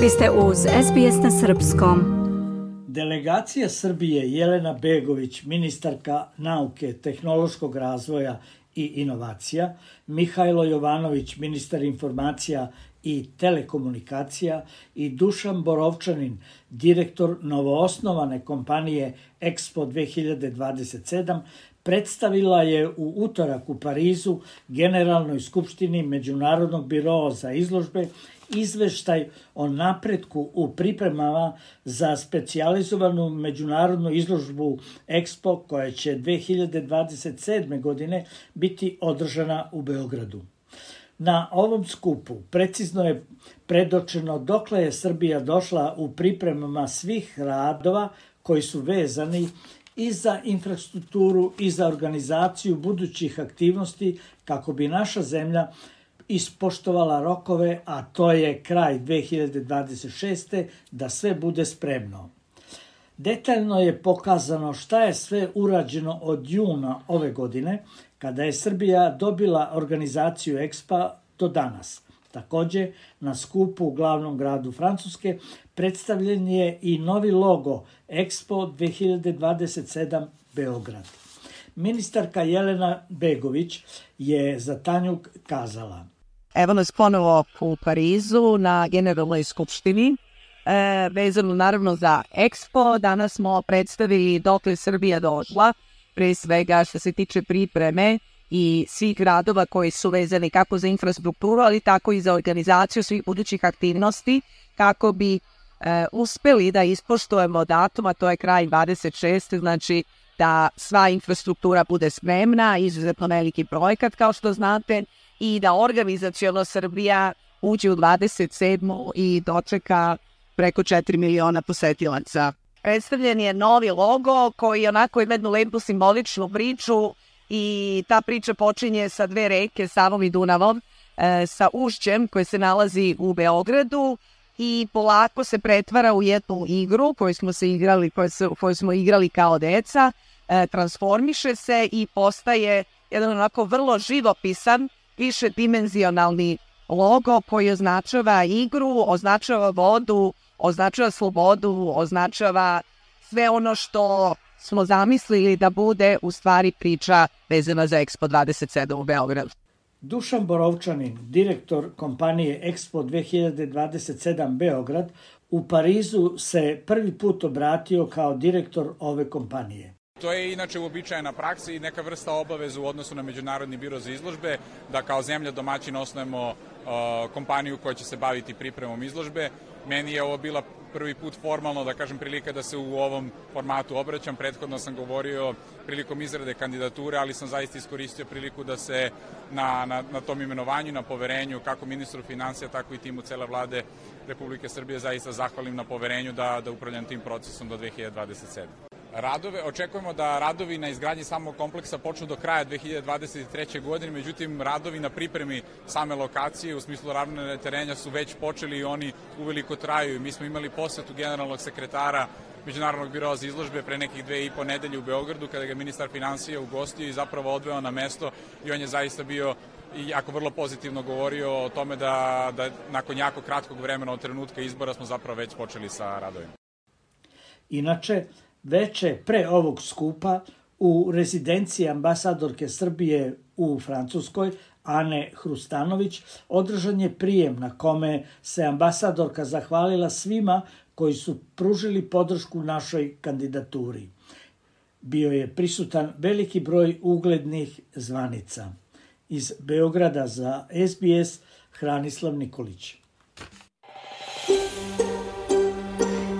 Vi ste uz SBS na Srpskom. Delegacija Srbije Jelena Begović, ministarka nauke, tehnološkog razvoja i inovacija, Mihajlo Jovanović, ministar informacija i telekomunikacija i Dušan Borovčanin, direktor novoosnovane kompanije Expo 2027, predstavila je u utorak u Parizu Generalnoj skupštini Međunarodnog biroa za izložbe izveštaj o napretku u pripremama za specijalizovanu međunarodnu izložbu Expo koja će 2027. godine biti održana u Beogradu. Na ovom skupu precizno je predočeno dokle je Srbija došla u pripremama svih radova koji su vezani i za infrastrukturu i za organizaciju budućih aktivnosti kako bi naša zemlja ispoštovala rokove, a to je kraj 2026. da sve bude spremno. Detaljno je pokazano šta je sve urađeno od juna ove godine, kada je Srbija dobila organizaciju EXPA do danas. Takođe, na skupu u glavnom gradu Francuske predstavljen je i novi logo Expo 2027 Beograd. Ministarka Jelena Begović je za Tanjuk kazala – Evo nas ponovo u Parizu na Generalnoj skupštini, e, vezano naravno za Expo. Danas smo predstavili dokle Srbija došla, pre svega što se tiče pripreme i svih gradova koji su vezani kako za infrastrukturu, ali tako i za organizaciju svih budućih aktivnosti, kako bi e, uspeli da ispoštujemo datum, a to je kraj 26. Znači da sva infrastruktura bude spremna, izuzetno veliki projekat kao što znate, i da organizacijono Srbija uđe u 27. i dočeka preko 4 miliona posetilaca. Predstavljen je novi logo koji onako ima jednu lepu simboličnu priču i ta priča počinje sa dve reke, Savom i Dunavom, e, sa ušćem koje se nalazi u Beogradu i polako se pretvara u jednu igru koju smo se igrali, koju, se, koju smo igrali kao deca, e, transformiše se i postaje jedan onako vrlo živopisan višedimenzionalni logo koji označava igru, označava vodu, označava slobodu, označava sve ono što smo zamislili da bude u stvari priča vezana za Expo 27 u Beogradu. Dušan Borovčanin, direktor kompanije Expo 2027 Beograd, u Parizu se prvi put obratio kao direktor ove kompanije. To je inače uobičajena praksa i neka vrsta obaveza u odnosu na Međunarodni biro za izložbe, da kao zemlja domaćin osnujemo uh, kompaniju koja će se baviti pripremom izložbe. Meni je ovo bila prvi put formalno, da kažem, prilika da se u ovom formatu obraćam. Prethodno sam govorio prilikom izrade kandidature, ali sam zaista iskoristio priliku da se na, na, na tom imenovanju, na poverenju, kako ministru financija, tako i timu cele vlade Republike Srbije, zaista zahvalim na poverenju da, da upravljam tim procesom do 2027 radove. Očekujemo da radovi na izgradnji samog kompleksa počnu do kraja 2023. godine, međutim radovi na pripremi same lokacije u smislu ravne terenja su već počeli i oni uveliko traju. Mi smo imali posetu generalnog sekretara Međunarodnog biroa za izložbe pre nekih dve i po nedelje u Beogradu kada ga ministar financija ugostio i zapravo odveo na mesto i on je zaista bio i jako vrlo pozitivno govorio o tome da, da nakon jako kratkog vremena od trenutka izbora smo zapravo već počeli sa radovima. Inače, Veče pre ovog skupa u rezidenciji ambasadorke Srbije u Francuskoj, Ane Hrustanović, održan je prijem na kome se ambasadorka zahvalila svima koji su pružili podršku našoj kandidaturi. Bio je prisutan veliki broj uglednih zvanica. Iz Beograda za SBS Hranislav Nikolić.